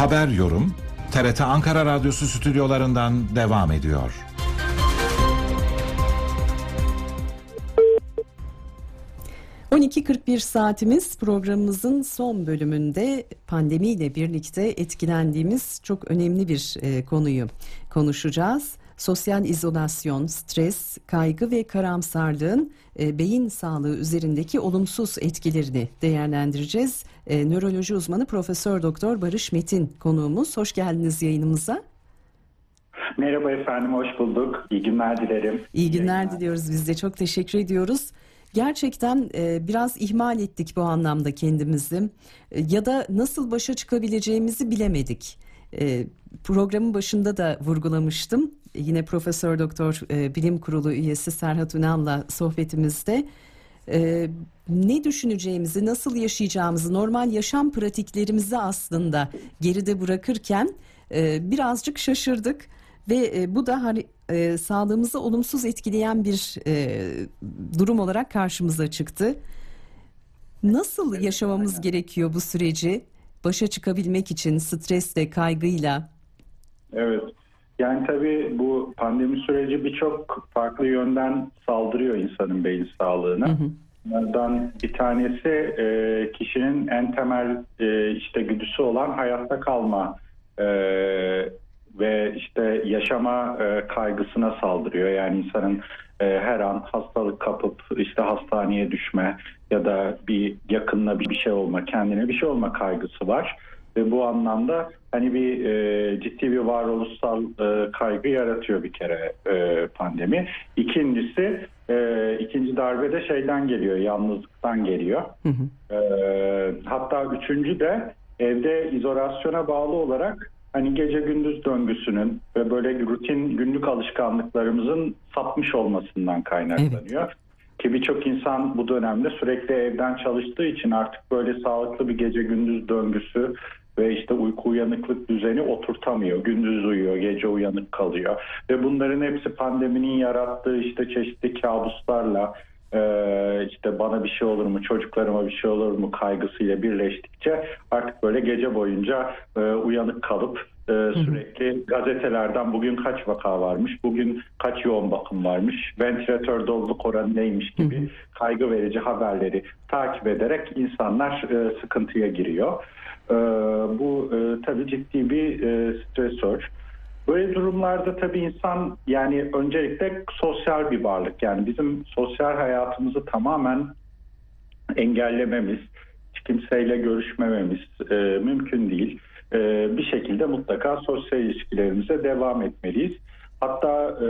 Haber yorum TRT Ankara Radyosu stüdyolarından devam ediyor. ...12.41 saatimiz programımızın son bölümünde pandemiyle birlikte etkilendiğimiz çok önemli bir e, konuyu konuşacağız. Sosyal izolasyon, stres, kaygı ve karamsarlığın e, beyin sağlığı üzerindeki olumsuz etkilerini değerlendireceğiz. E, nöroloji uzmanı Profesör Doktor Barış Metin konuğumuz. Hoş geldiniz yayınımıza. Merhaba efendim, hoş bulduk. İyi günler dilerim. İyi günler diliyoruz biz de. Çok teşekkür ediyoruz. Gerçekten e, biraz ihmal ettik bu anlamda kendimizi e, ya da nasıl başa çıkabileceğimizi bilemedik. E, programın başında da vurgulamıştım. Yine Profesör Doktor e, Bilim Kurulu üyesi Serhat Ünal'la sohbetimizde e, ne düşüneceğimizi, nasıl yaşayacağımızı, normal yaşam pratiklerimizi aslında geride bırakırken e, birazcık şaşırdık ve e, bu da hani e, sağlığımızı olumsuz etkileyen bir e, durum olarak karşımıza çıktı. Nasıl yaşamamız gerekiyor bu süreci? Başa çıkabilmek için stresle, kaygıyla. Evet. Yani tabii bu pandemi süreci birçok farklı yönden saldırıyor insanın beyin sağlığına. Hı hı. Bunlardan bir tanesi e, kişinin en temel e, işte güdüsü olan hayatta kalma e, ve işte yaşama e, kaygısına saldırıyor. Yani insanın e, her an hastalık kapıp işte hastaneye düşme ya da bir yakınına bir şey olma, kendine bir şey olma kaygısı var. Ve bu anlamda hani bir e, ciddi bir varoluşsal e, kaygı yaratıyor bir kere e, pandemi. İkincisi e, ikinci darbe de şeyden geliyor, yalnızlıktan geliyor. Hı hı. E, hatta üçüncü de evde izolasyona bağlı olarak hani gece gündüz döngüsünün ve böyle rutin günlük alışkanlıklarımızın sapmış olmasından kaynaklanıyor. Evet. Ki birçok insan bu dönemde sürekli evden çalıştığı için artık böyle sağlıklı bir gece gündüz döngüsü ve işte uyku uyanıklık düzeni oturtamıyor. Gündüz uyuyor, gece uyanık kalıyor. Ve bunların hepsi pandeminin yarattığı işte çeşitli kabuslarla ee, işte bana bir şey olur mu, çocuklarıma bir şey olur mu kaygısıyla birleştikçe artık böyle gece boyunca e, uyanık kalıp e, sürekli gazetelerden bugün kaç vaka varmış, bugün kaç yoğun bakım varmış, ventilatör doluluk oranı neymiş gibi kaygı verici haberleri takip ederek insanlar e, sıkıntıya giriyor. E, bu e, tabii ciddi bir e, stresör. Böyle durumlarda tabii insan yani öncelikle sosyal bir varlık. Yani bizim sosyal hayatımızı tamamen engellememiz, hiç kimseyle görüşmememiz mümkün değil. E, bir şekilde mutlaka sosyal ilişkilerimize devam etmeliyiz. Hatta e,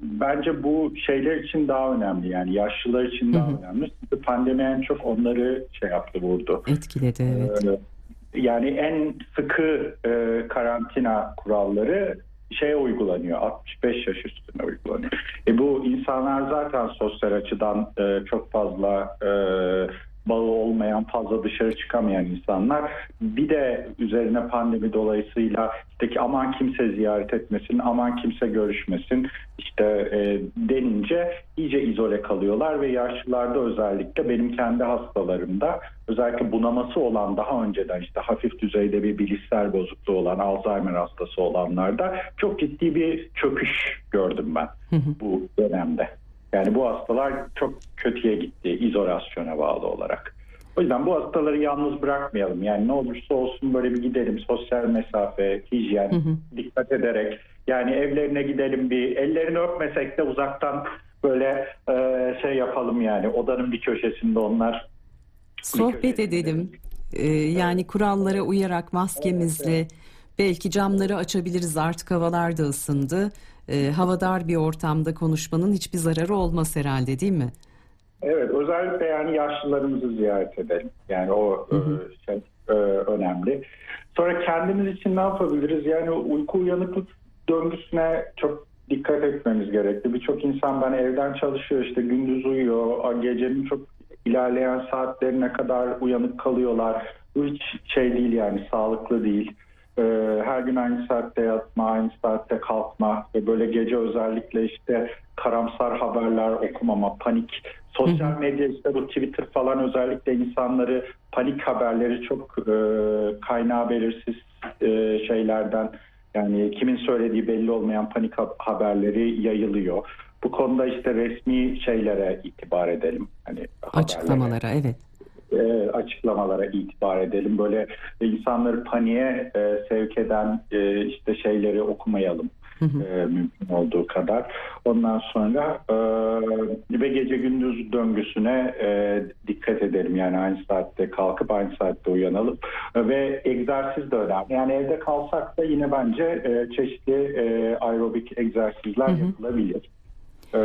bence bu şeyler için daha önemli yani yaşlılar için daha hı hı. önemli. Çünkü pandemi en çok onları şey yaptı vurdu. Etkiledi evet. E, yani en sıkı e, karantina kuralları şeye uygulanıyor. 65 yaş üstüne uygulanıyor. E bu insanlar zaten sosyal açıdan e, çok fazla e, bağı olmayan, fazla dışarı çıkamayan insanlar. Bir de üzerine pandemi dolayısıyla işte ki aman kimse ziyaret etmesin, aman kimse görüşmesin işte e, denince iyice izole kalıyorlar ve yaşlılarda özellikle benim kendi hastalarımda özellikle bunaması olan daha önceden işte hafif düzeyde bir bilişsel bozukluğu olan Alzheimer hastası olanlarda çok ciddi bir çöküş gördüm ben bu dönemde. Yani bu hastalar çok kötüye gitti izolasyona bağlı olarak. O yüzden bu hastaları yalnız bırakmayalım. Yani ne olursa olsun böyle bir gidelim sosyal mesafe, hijyen, hı hı. dikkat ederek. Yani evlerine gidelim bir ellerini öpmesek de uzaktan böyle e, şey yapalım yani odanın bir köşesinde onlar. Sohbet edelim. Ee, yani kurallara uyarak maskemizle belki camları açabiliriz artık havalar da ısındı e, havadar bir ortamda konuşmanın hiçbir zararı olmaz herhalde değil mi? Evet özellikle yani yaşlılarımızı ziyaret edelim. Yani o hı hı. E, şey e, önemli. Sonra kendimiz için ne yapabiliriz? Yani uyku uyanıklık döngüsüne çok dikkat etmemiz gerekli. Birçok insan ben evden çalışıyor işte gündüz uyuyor. Gecenin çok ilerleyen saatlerine kadar uyanık kalıyorlar. Bu hiç şey değil yani sağlıklı değil. E, her gün aynı saatte yatma, aynı saatte kalkma ve böyle gece özellikle işte karamsar haberler okumama, panik, sosyal medya işte bu Twitter falan özellikle insanları panik haberleri çok e, kaynağı belirsiz e, şeylerden yani kimin söylediği belli olmayan panik haberleri yayılıyor. Bu konuda işte resmi şeylere itibar edelim. Hani açıklamalara evet. E, açıklamalara itibar edelim. Böyle insanları paniğe e, sevk eden e, işte şeyleri okumayalım. Hı hı. E, mümkün olduğu kadar. Ondan sonra e, ve gece gündüz döngüsüne e, dikkat edelim. Yani aynı saatte kalkıp aynı saatte uyanalım. E, ve egzersiz de önemli. Yani evde kalsak da yine bence e, çeşitli e, aerobik egzersizler hı hı. yapılabilir. E,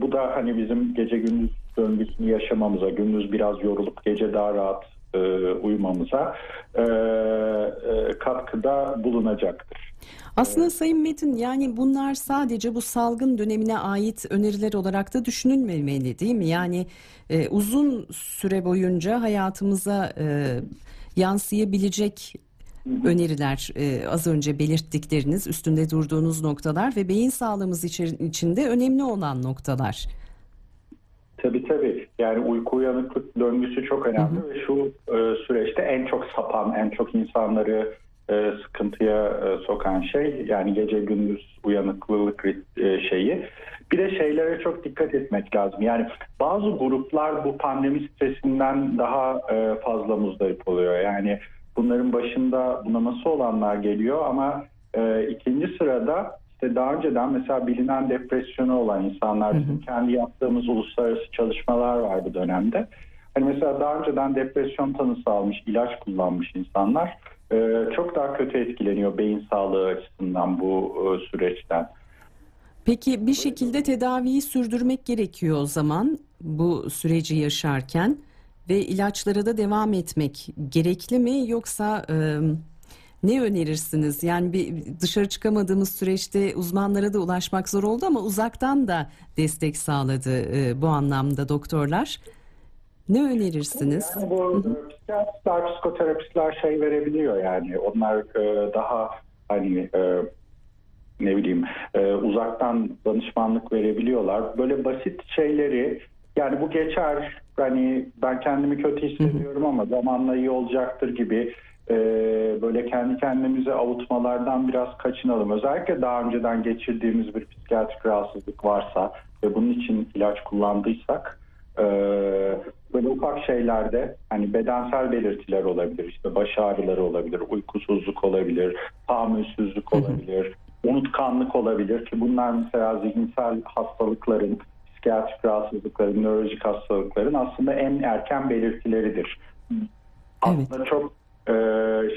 bu da hani bizim gece gündüz döngüsünü yaşamamıza, gündüz biraz yorulup gece daha rahat e, uyumamıza e, e, katkıda bulunacaktır. Aslında Sayın Metin yani bunlar sadece bu salgın dönemine ait öneriler olarak da düşünülmemeli değil mi? Yani e, uzun süre boyunca hayatımıza e, yansıyabilecek öneriler e, az önce belirttikleriniz üstünde durduğunuz noktalar ve beyin sağlığımız içinde önemli olan noktalar. Tabii tabii. Yani uyku uyanıklık döngüsü çok önemli hı hı. ve şu e, süreçte en çok sapan, en çok insanları e, sıkıntıya e, sokan şey yani gece gündüz uyanıklılık e, şeyi. Bir de şeylere çok dikkat etmek lazım. Yani bazı gruplar bu pandemi stresinden daha e, fazla muzdarip oluyor. Yani bunların başında bunaması olanlar geliyor ama e, ikinci sırada işte daha önceden mesela bilinen depresyonu olan insanlar bizim kendi yaptığımız uluslararası çalışmalar var bu dönemde. Hani mesela daha önceden depresyon tanısı almış, ilaç kullanmış insanlar e, çok daha kötü etkileniyor beyin sağlığı açısından bu e, süreçten. Peki bir şekilde tedaviyi sürdürmek gerekiyor o zaman bu süreci yaşarken ve ilaçlara da devam etmek gerekli mi yoksa e, ne önerirsiniz? Yani bir dışarı çıkamadığımız süreçte uzmanlara da ulaşmak zor oldu ama uzaktan da destek sağladı e, bu anlamda doktorlar. Ne önerirsiniz? Yani bu psikiyatristler, psikoterapistler şey verebiliyor yani. Onlar e, daha hani e, ne bileyim e, uzaktan danışmanlık verebiliyorlar. Böyle basit şeyleri yani bu geçer hani ben kendimi kötü hissediyorum ama zamanla iyi olacaktır gibi e, böyle kendi kendimize avutmalardan biraz kaçınalım. Özellikle daha önceden geçirdiğimiz bir psikiyatrik rahatsızlık varsa ve bunun için ilaç kullandıysak e, böyle ufak şeylerde hani bedensel belirtiler olabilir işte baş ağrıları olabilir, uykusuzluk olabilir, tahammülsüzlük olabilir, unutkanlık olabilir ki bunlar mesela zihinsel hastalıkların psikiyatrik rahatsızlıkların, nörolojik hastalıkların aslında en erken belirtileridir. Evet. Aslında çok e,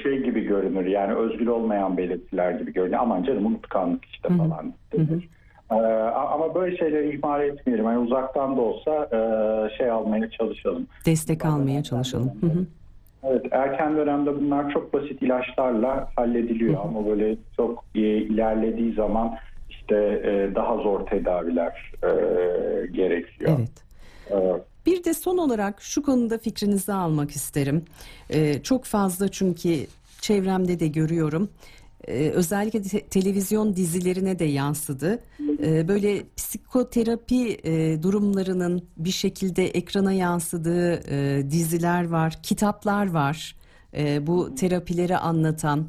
şey gibi görünür yani özgür olmayan belirtiler gibi görünüyor. Aman canım unutkanlık işte falan denir. Ee, ama böyle şeyleri ihmal etmeyelim. Yani uzaktan da olsa e, şey almaya çalışalım. Destek ben almaya çalışalım. Hı hı. Evet, erken dönemde bunlar çok basit ilaçlarla hallediliyor hı hı. ama böyle çok e, ilerlediği zaman işte e, daha zor tedaviler e, gerekiyor. Evet. Bir de son olarak şu konuda fikrinizi almak isterim. Ee, çok fazla çünkü çevremde de görüyorum. Ee, özellikle te- televizyon dizilerine de yansıdı. Ee, böyle psikoterapi e, durumlarının bir şekilde ekrana yansıdığı e, diziler var, kitaplar var. E, bu terapileri anlatan.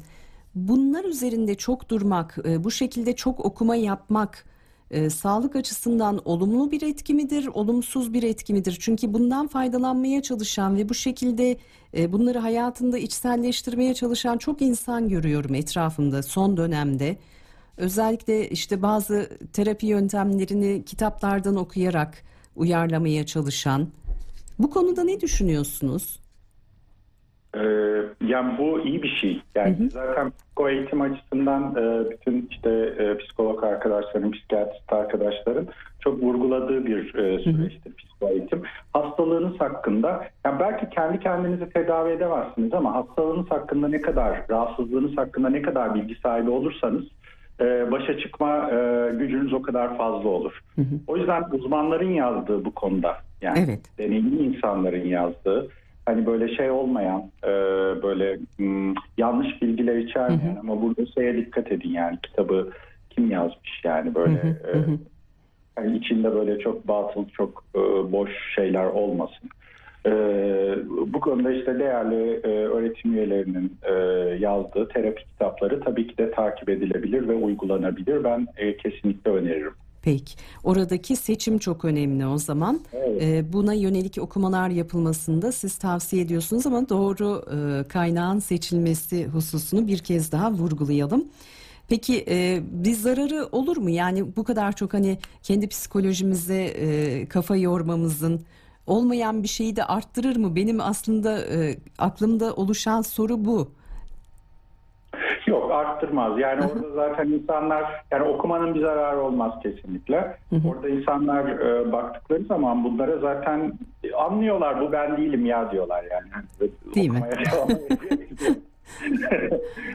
Bunlar üzerinde çok durmak, e, bu şekilde çok okuma yapmak e, sağlık açısından olumlu bir etki midir, olumsuz bir etki midir? Çünkü bundan faydalanmaya çalışan ve bu şekilde e, bunları hayatında içselleştirmeye çalışan çok insan görüyorum etrafımda son dönemde. Özellikle işte bazı terapi yöntemlerini kitaplardan okuyarak uyarlamaya çalışan. Bu konuda ne düşünüyorsunuz? Ee, yani bu iyi bir şey. Yani hı hı. zaten psiko eğitim açısından e, bütün işte e, psikolog arkadaşların, psikiyatrist arkadaşların çok vurguladığı bir e, süreçtir psiko eğitim. Hastalığınız hakkında, yani belki kendi kendinizi tedavi edemezsiniz ama hastalığınız hakkında ne kadar, rahatsızlığınız hakkında ne kadar bilgi sahibi olursanız başa çıkma gücünüz o kadar fazla olur. Hı hı. O yüzden uzmanların yazdığı bu konuda, yani evet. deneyimli insanların yazdığı hani böyle şey olmayan e, böyle hmm, yanlış bilgiler içermeyen ama burada şeye dikkat edin yani kitabı kim yazmış yani böyle e, hani içinde böyle çok batıl çok e, boş şeyler olmasın. E, bu konuda işte değerli e, öğretim üyelerinin e, yazdığı terapi kitapları tabii ki de takip edilebilir ve uygulanabilir. Ben e, kesinlikle öneririm. Peki. Oradaki seçim çok önemli o zaman. Evet. Ee, buna yönelik okumalar yapılmasında siz tavsiye ediyorsunuz ama doğru e, kaynağın seçilmesi hususunu bir kez daha vurgulayalım. Peki e, bir zararı olur mu? Yani bu kadar çok hani kendi psikolojimize e, kafa yormamızın olmayan bir şeyi de arttırır mı? Benim aslında e, aklımda oluşan soru bu. Yok arttırmaz. Yani orada zaten insanlar yani okumanın bir zararı olmaz kesinlikle. Orada insanlar e, baktıkları zaman bunlara zaten anlıyorlar bu ben değilim ya diyorlar yani. Hani Değil mi?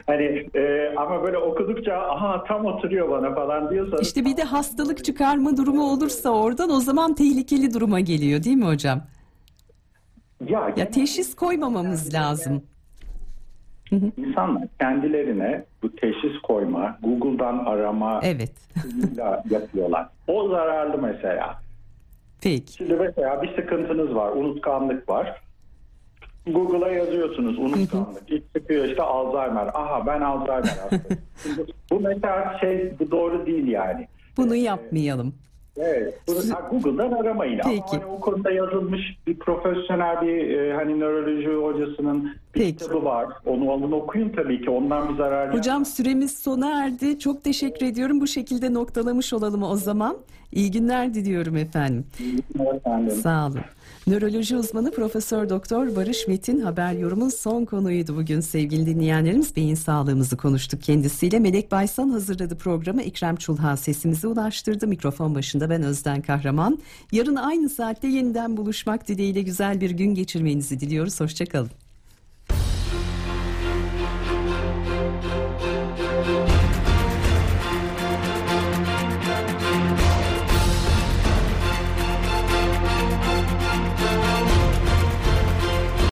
hani e, ama böyle okudukça aha tam oturuyor bana falan diyorsanız İşte bir de hastalık çıkarma durumu olursa oradan o zaman tehlikeli duruma geliyor değil mi hocam? ya, Ya teşhis koymamamız lazım. İnsanlar kendilerine bu teşhis koyma, Google'dan arama Evet. yapıyorlar. O zararlı mesela. Peki. Şimdi mesela bir sıkıntınız var, unutkanlık var. Google'a yazıyorsunuz unutkanlık. İlk çıkıyor işte Alzheimer. Aha ben Alzheimer hastayım. Bu mesela şey bu doğru değil yani. Bunu yapmayalım. Evet. Google'dan aramayın. Peki. Ama hani o konuda yazılmış bir profesyonel bir e, hani nöroloji hocasının bir Peki. kitabı var. Onu alın okuyun tabii ki. Ondan bir zarar Hocam süremiz sona erdi. Çok teşekkür ediyorum. Bu şekilde noktalamış olalım o zaman. İyi günler diliyorum efendim. yok efendim. Sağ olun. Nöroloji uzmanı Profesör Doktor Barış Metin haber yorumun son konuydu bugün sevgili dinleyenlerimiz. Beyin sağlığımızı konuştuk kendisiyle. Melek Baysan hazırladı programı. İkrem Çulha sesimizi ulaştırdı. Mikrofon başında ben Özden Kahraman. Yarın aynı saatte yeniden buluşmak dileğiyle güzel bir gün geçirmenizi diliyoruz. Hoşçakalın.